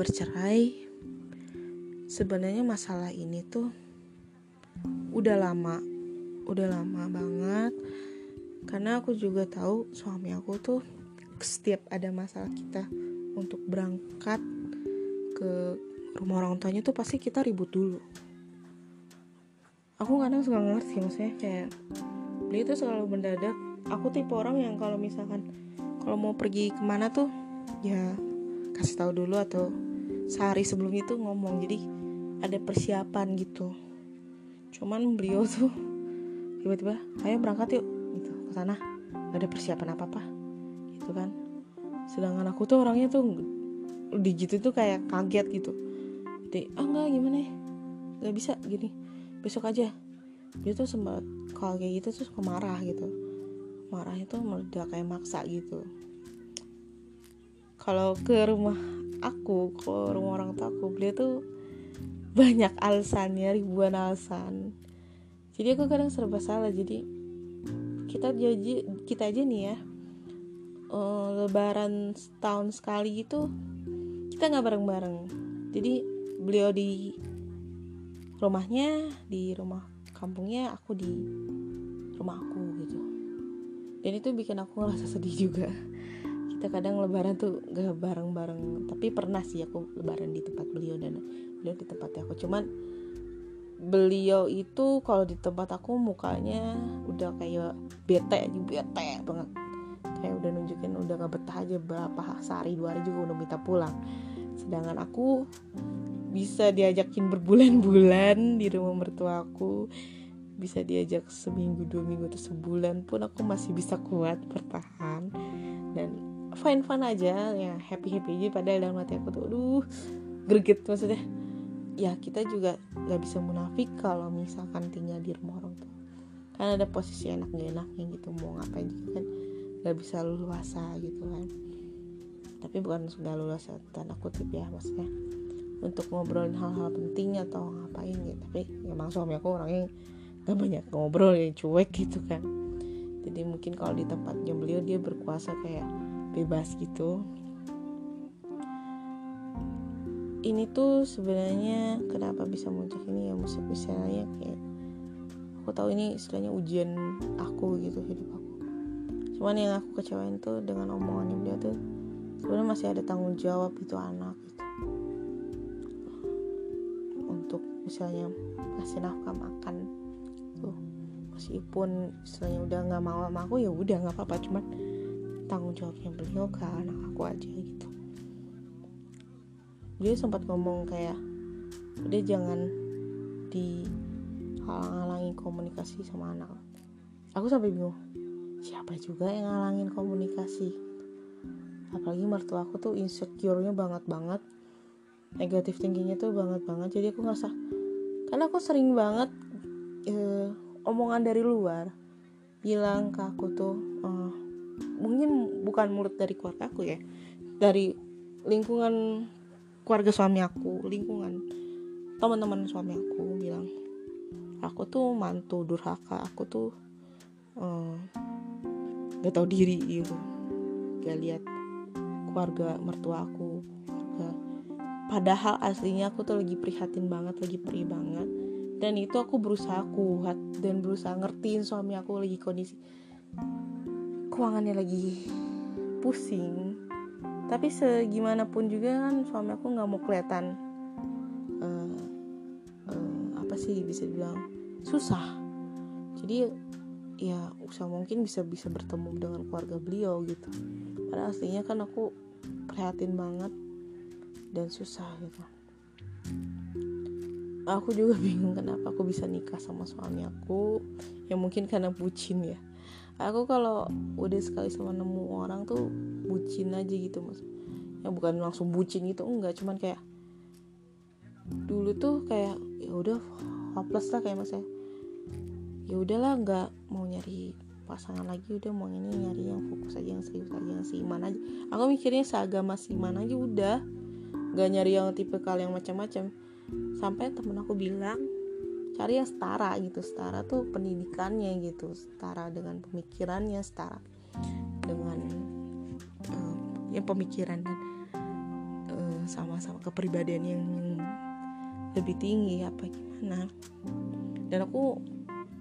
bercerai. Sebenarnya masalah ini tuh udah lama udah lama banget. Karena aku juga tahu suami aku tuh setiap ada masalah kita untuk berangkat ke rumah orang tuanya tuh pasti kita ribut dulu. Aku kadang suka ngerti maksudnya kayak beliau tuh selalu mendadak. Aku tipe orang yang kalau misalkan kalau mau pergi ke mana tuh ya kasih tahu dulu atau sehari sebelum itu ngomong. Jadi ada persiapan gitu. Cuman beliau tuh tiba-tiba ayo berangkat yuk gitu ke sana. Gak ada persiapan apa apa gitu kan. Sedangkan aku tuh orangnya tuh di gitu tuh kayak kaget gitu. Jadi ah enggak gimana ya? Nggak bisa gini besok aja. Dia tuh sempat kalau kayak gitu tuh suka marah gitu marahnya tuh meledak kayak maksa gitu. Kalau ke rumah aku ke rumah orang tua aku beliau tuh banyak alasannya ribuan alasan. Jadi aku kadang serba salah. Jadi kita jadi kita aja nih ya uh, lebaran setahun sekali itu kita nggak bareng-bareng. Jadi beliau di rumahnya di rumah kampungnya aku di rumah aku gitu dan itu bikin aku ngerasa sedih juga. Kita kadang lebaran tuh gak bareng-bareng. Tapi pernah sih aku lebaran di tempat beliau dan beliau di tempat aku. Cuman beliau itu kalau di tempat aku mukanya udah kayak bete bete banget. Kayak udah nunjukin udah gak betah aja berapa sehari dua hari juga udah minta pulang. Sedangkan aku bisa diajakin berbulan-bulan di rumah mertuaku bisa diajak seminggu dua minggu atau sebulan pun aku masih bisa kuat bertahan dan fine fun aja. Ya happy happy aja. Padahal dalam hati aku tuh aduh greget maksudnya. Ya kita juga nggak bisa munafik kalau misalkan tinggal di rumah orang tua. Kan ada posisi enak gak enaknya gitu mau ngapain juga kan nggak bisa luasa gitu kan. Tapi bukan sudah luasa tanda kutip ya maksudnya. Untuk ngobrolin hal-hal penting atau ngapain gitu. Tapi emang suami aku orangnya gak banyak ngobrol yang cuek gitu kan. Jadi mungkin kalau di tempatnya beliau dia berkuasa kayak bebas gitu. Ini tuh sebenarnya kenapa bisa muncul ini ya misalnya kayak aku tahu ini istilahnya ujian aku gitu hidup aku. Cuman yang aku kecewain tuh dengan omongannya beliau tuh sebenarnya masih ada tanggung jawab itu anak misalnya kasih nafkah makan meskipun misalnya udah nggak mau sama aku ya udah nggak apa-apa. Cuman tanggung jawabnya beliau ke anak aku aja gitu. Dia sempat ngomong kayak udah jangan dihalang-halangi komunikasi sama anak. Aku sampai bingung siapa juga yang ngalangin komunikasi? Apalagi mertua aku tuh insecure-nya banget banget. Negatif tingginya tuh banget banget. Jadi aku ngerasa karena aku sering banget uh, omongan dari luar bilang ke aku tuh uh, mungkin bukan murid dari keluarga aku ya dari lingkungan keluarga suami aku lingkungan teman-teman suami aku bilang. Aku tuh mantu durhaka aku tuh uh, gak tau diri gitu gak lihat keluarga mertua aku keluarga. Padahal aslinya aku tuh lagi prihatin banget lagi perih banget dan itu aku berusaha kuat dan berusaha ngertiin suami aku lagi kondisi keuangannya lagi pusing. Tapi segimanapun juga kan suami aku nggak mau kelihatan uh, uh, apa sih bisa bilang susah. Jadi ya usah mungkin bisa bisa bertemu dengan keluarga beliau gitu. Karena aslinya kan aku prihatin banget dan susah gitu aku juga bingung kenapa aku bisa nikah sama suami aku. Ya mungkin karena bucin ya. Aku kalau udah sekali sama nemu orang tuh bucin aja gitu mas. Ya bukan langsung bucin gitu enggak. Cuman kayak dulu tuh kayak ya udah hopeless lah kayak mas ya. Ya udahlah nggak mau nyari pasangan lagi udah mau ini nyari yang fokus aja yang serius aja yang seiman aja. Aku mikirnya seagama seiman aja udah. Gak nyari yang tipe kal yang macam-macam sampai temen aku bilang cari yang setara gitu. Setara tuh pendidikannya gitu. Setara dengan pemikirannya setara dengan uh, yang pemikiran dan uh, sama-sama kepribadian yang, yang lebih tinggi apa gimana. Dan aku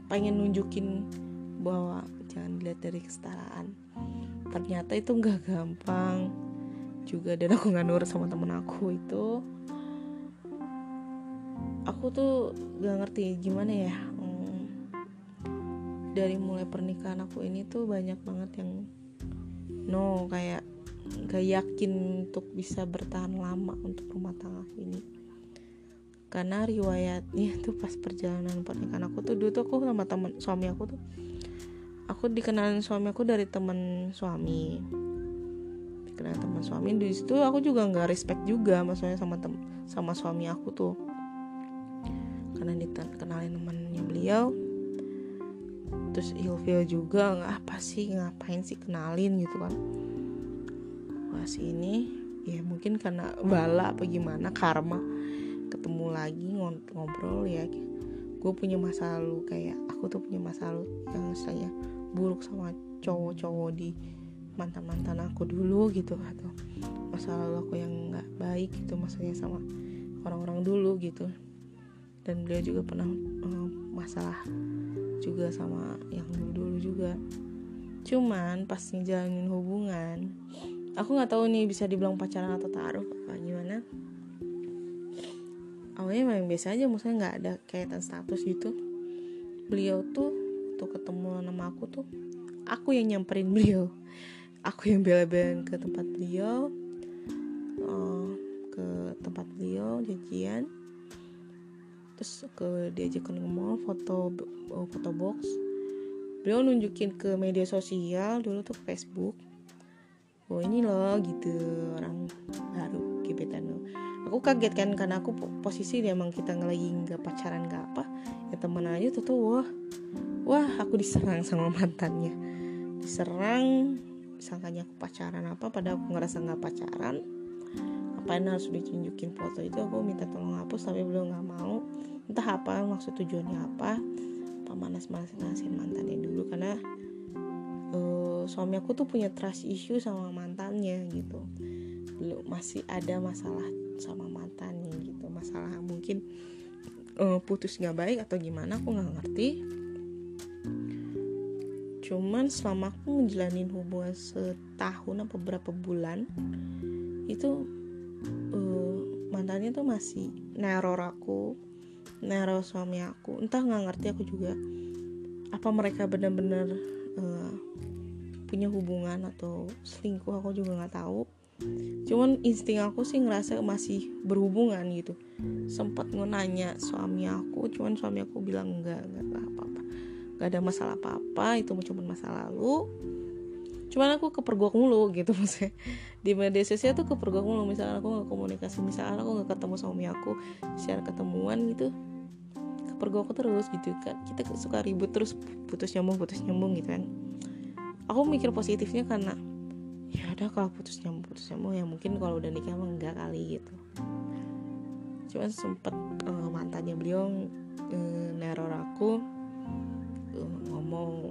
pengen nunjukin bahwa jangan dilihat dari kesetaraan. Ternyata itu nggak gampang juga dan aku nggak nurut sama temen aku itu aku tuh gak ngerti gimana ya hmm, dari mulai pernikahan aku ini tuh banyak banget yang no kayak gak yakin untuk bisa bertahan lama untuk rumah tangga ini. Karena riwayatnya tuh pas perjalanan pernikahan aku tuh dulu tuh aku sama temen suami aku tuh aku dikenalin suami aku dari temen suami. Dikenal teman suami di situ aku juga nggak respect juga maksudnya sama tem sama suami aku tuh karena dikenalin temannya beliau. Terus ilfil juga nggak apa sih? Ngapain sih kenalin? gitu kan. Pas ini ya mungkin karena bala apa gimana karma. Ketemu lagi ngobrol ya. Gue punya masa lalu kayak aku tuh punya masa lalu yang saya buruk sama cowok-cowok di mantan-mantan aku dulu gitu atau masa lalu aku yang nggak baik gitu maksudnya sama orang-orang dulu gitu dan beliau juga pernah uh, masalah juga sama yang dulu-dulu juga. Cuman pas ngejalanin hubungan aku nggak tahu nih bisa dibilang pacaran atau taruh apa gimana. Awalnya memang biasa aja maksudnya nggak ada kaitan status gitu. Beliau tuh tuh ketemu nama aku tuh aku yang nyamperin beliau. Aku yang bela-belain ke tempat beliau uh, ke tempat beliau janjian terus ke diajakin ke mall foto uh, foto box. Beliau nunjukin ke media sosial dulu tuh Facebook. Oh ini loh gitu orang baru gebetan lo aku kaget kan karena aku posisi dia emang kita lagi nggak pacaran nggak apa. Ya temen aja tuh tuh wah. Wah aku diserang sama mantannya. Diserang sangkanya aku pacaran apa pada aku ngerasa nggak pacaran apain harus ditunjukin foto itu? Aku minta tolong hapus tapi belum nggak mau. Entah apa maksud tujuannya apa? Apa manas manasin mantannya dulu? Karena uh, suami aku tuh punya trust issue sama mantannya gitu. Belum masih ada masalah sama mantannya gitu. Masalah mungkin uh, putus nggak baik atau gimana aku nggak ngerti. Cuman selama aku ngejalanin hubungan setahun apa beberapa bulan itu uh, mantannya tuh masih neror aku neror suami aku. Entah nggak ngerti aku juga apa mereka benar-benar uh, punya hubungan atau selingkuh aku juga nggak tahu. Cuman insting aku sih ngerasa masih berhubungan gitu. Sempat nanya suami aku cuman suami aku bilang enggak enggak apa-apa. Gak ada masalah apa-apa itu cuma masa lalu cuman aku kepergok mulu gitu maksudnya. Di media sosial tuh kepergok mulu. Misalnya aku nggak komunikasi misalnya aku nggak ketemu suami aku secara ketemuan gitu kepergok terus gitu kan kita suka ribut terus putus nyambung putus nyambung gitu kan. Aku mikir positifnya karena ya udah kalau putus nyambung putus nyambung ya mungkin kalau udah nikah emang enggak kali gitu. Cuman sempet uh, mantannya beliau uh, neror aku mau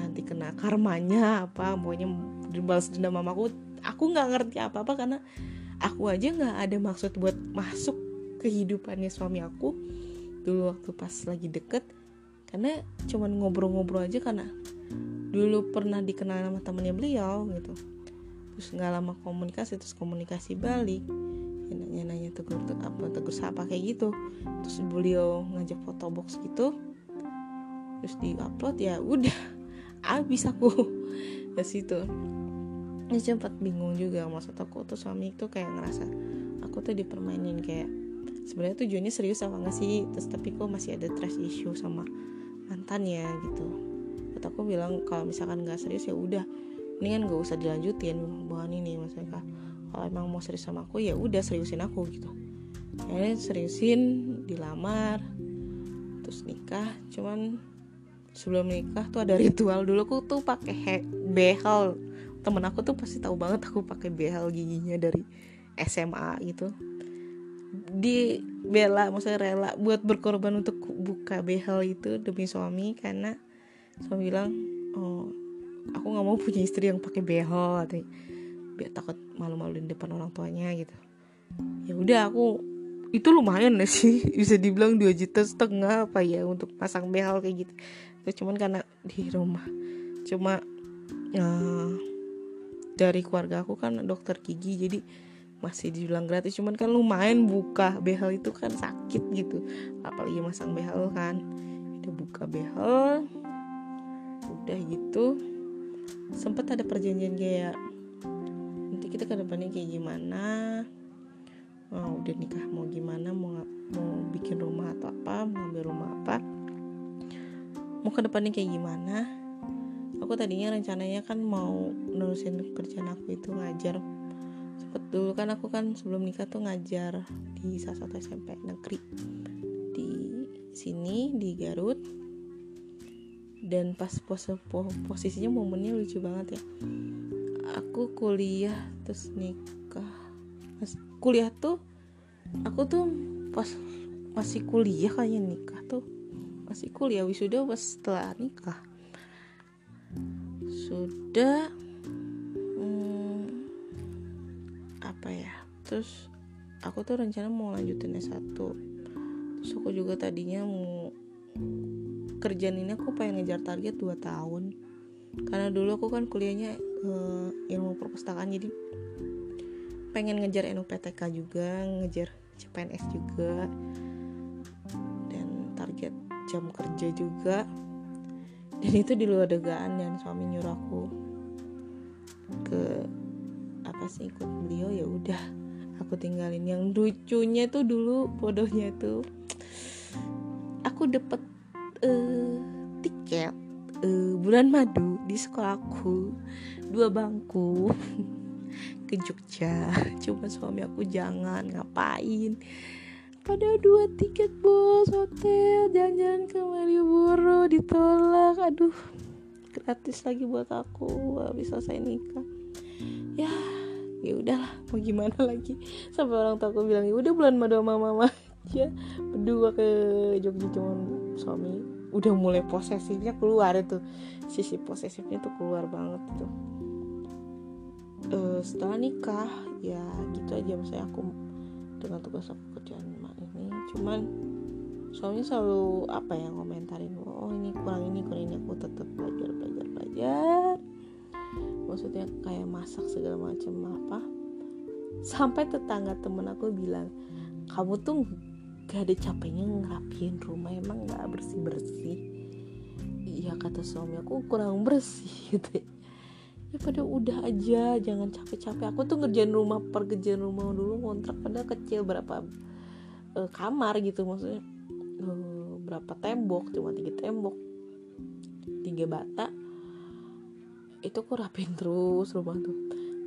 nanti kena karmanya apa maunya dibalas dendam mamaku aku nggak ngerti apa apa karena aku aja nggak ada maksud buat masuk kehidupannya suami aku dulu waktu pas lagi deket. Karena cuman ngobrol-ngobrol aja karena dulu pernah dikenal sama temennya beliau gitu. Terus nggak lama komunikasi terus komunikasi balik. Ya nanya-nanya tegur apa tegur sapa kayak gitu. Terus beliau ngajak foto box gitu terus di upload ya udah abis aku. Ke situ. Ya sempat bingung juga maksud aku tuh suami itu kayak ngerasa aku tuh dipermainin kayak sebenarnya tujuannya serius apa enggak sih? Terus tapi kok masih ada trust issue sama mantannya gitu. Terus aku bilang kalau misalkan nggak serius ya udah mendingan gak usah dilanjutin hubungan ini maksudnya kalau emang mau serius sama aku ya udah seriusin aku gitu. Akhirnya seriusin dilamar terus nikah cuman sebelum nikah tuh ada ritual dulu. Aku tuh pakai behel. Temen aku tuh pasti tahu banget aku pakai behel giginya dari SMA gitu. Di bela maksudnya rela buat berkorban untuk buka behel itu demi suami karena suami bilang oh aku nggak mau punya istri yang pakai behel atau biar takut malu-maluin depan orang tuanya gitu. Ya udah aku itu lumayan sih. Bisa dibilang dua juta setengah apa ya untuk pasang behel kayak gitu itu cuman karena di rumah. Cuma uh, dari keluarga aku kan dokter gigi jadi masih dibilang gratis. Cuman kan lumayan buka behel itu kan sakit gitu. Apalagi masang behel kan. Udah buka behel udah gitu. Sempet ada perjanjian kayak nanti kita ke depannya kayak gimana? Oh, udah nikah mau gimana? Mau mau bikin rumah atau apa? Mau ambil rumah apa mau ke depannya kayak gimana? Aku tadinya rencananya kan mau nerusin kerjaan aku itu ngajar. Sempet dulu kan aku kan sebelum nikah tuh ngajar di salah satu SMP negeri. Di sini di Garut. Dan pas pos posisinya momennya lucu banget ya. Aku kuliah terus nikah. Pas kuliah tuh aku tuh pas masih kuliah kayaknya nikah tuh masih kuliah wisuda pas setelah nikah. Sudah hmm, apa ya terus aku tuh rencana mau lanjutin S1 terus aku juga tadinya mau kerjaan ini aku pengen ngejar target 2 tahun. Karena dulu aku kan kuliahnya uh, ilmu perpustakaan jadi pengen ngejar NUPTK juga ngejar CPNS juga jam kerja juga. Dan itu di luar degaan dan suami nyuruh aku ke apa sih ikut beliau ya udah aku tinggalin. Yang lucunya tuh dulu bodohnya tuh aku dapet uh, tiket uh, bulan madu di sekolahku dua bangku ke Jogja. Cuma suami aku jangan ngapain pada dua tiket bos hotel jalan-jalan ke Malioboro ditolak. Aduh gratis lagi buat aku habis selesai nikah. Ya ya udahlah mau gimana lagi? Sampai orang tua aku bilang ya udah bulan madu sama mama aja. Berdua ke Jogja cuman suami udah mulai posesifnya keluar itu. Sisi posesifnya tuh keluar banget tuh uh, setelah nikah ya gitu aja misalnya aku dengan tugas aku kerjaan ini cuman soalnya selalu apa ya ngomentarin oh ini kurang ini kurang ini aku tetap belajar belajar belajar. Maksudnya kayak masak segala macam apa. Sampai tetangga temen aku bilang kamu tuh gak ada capeknya ngerapiin rumah emang gak bersih bersih iya kata suami aku kurang bersih gitu ya. Ya pada udah aja jangan capek-capek. Aku tuh ngerjain rumah perkerjaan rumah dulu kontrak padahal kecil berapa uh, kamar gitu maksudnya. Uh, berapa tembok? Cuma tiga tembok. Tiga bata. Itu kok rapin terus rumah tuh.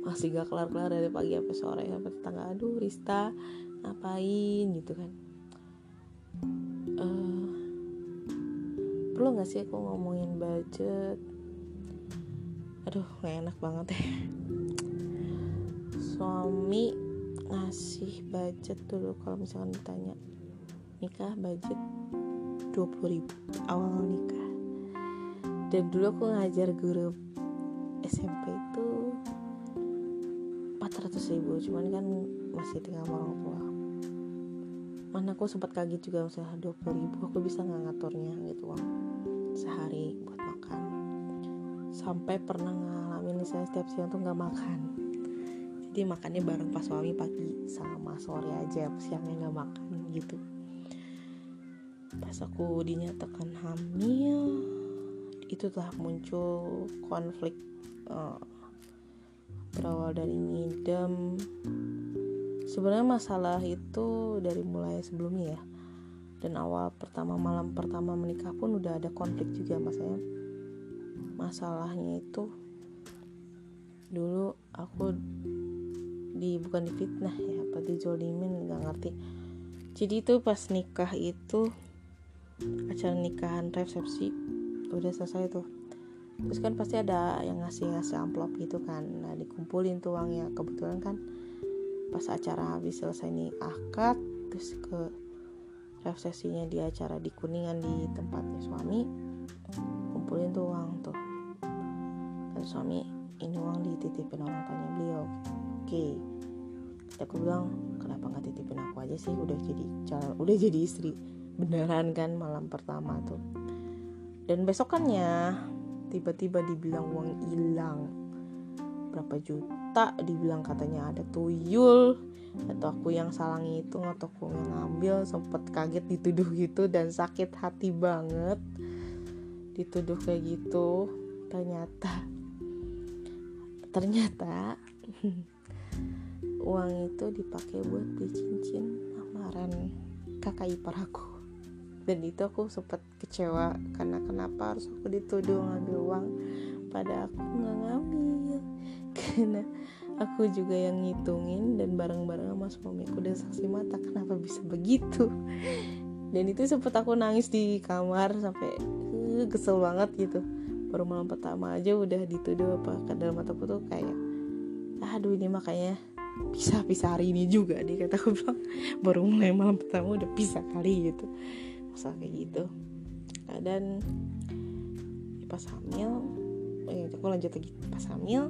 Masih gak kelar-kelar dari pagi sampai sore sampai tetangga aduh Rista ngapain? Gitu kan. Uh, perlu nggak sih aku ngomongin budget? Aduh gak enak banget ya. Suami ngasih budget dulu kalau misalkan ditanya. Nikah budget 20 ribu. Awal nikah. Dan dulu aku ngajar guru SMP itu 400 ribu. Cuman kan masih tinggal sama orang tua. Mana aku sempat kaget juga misalnya 20 ribu. Aku bisa nggak ngaturnya gitu uang sehari buat makan. Sampai pernah ngalamin misalnya setiap siang tuh nggak makan jadi makannya bareng pas suami pagi sama sore aja siangnya nggak makan gitu. Pas aku dinyatakan hamil itu telah muncul konflik uh, berawal dari ngidam. Sebenarnya masalah itu dari mulai sebelumnya ya. Dan awal pertama malam pertama menikah pun udah ada konflik juga masalahnya masalahnya itu dulu aku di bukan di fitnah ya apa dijolimin nggak ngerti. Jadi itu pas nikah itu acara nikahan resepsi udah selesai tuh. Terus kan pasti ada yang ngasih ngasih amplop gitu kan. Nah dikumpulin tuh uangnya. Kebetulan kan pas acara habis selesai nih akad terus ke resepsinya di acara di kuningan di tempatnya suami kumpulin tuh uang tuh. Dan suami ini uang dititipin orang tuanya. Beliau oke. okay. Aku bilang kenapa nggak titipin aku aja sih? Udah jadi calon udah jadi istri. Beneran kan malam pertama tuh. Dan besokannya tiba-tiba dibilang uang hilang. Berapa juta dibilang katanya ada tuyul. Atau aku yang salah ngitung atau aku yang ngambil sempet kaget dituduh gitu dan sakit hati banget. Dituduh kayak gitu ternyata ternyata uang itu dipakai buat beli cincin lamaran kakak ipar aku. Dan itu aku sempat kecewa karena kenapa harus aku dituduh ngambil uang? Pada aku nggak ngambil. Karena aku juga yang ngitungin dan bareng-bareng sama suamiku dan saksi mata kenapa bisa begitu? Dan itu sempet aku nangis di kamar sampai uh, kesel banget gitu. Baru malam pertama aja udah dituduh apa ke dalam mataku tuh kayak aduh ini makanya bisa hari ini juga nih kata aku bilang. Baru mulai malam pertama udah bisa kali gitu. Masalah kayak gitu. Nah, dan pas hamil eh, aku lanjut lagi. Pas hamil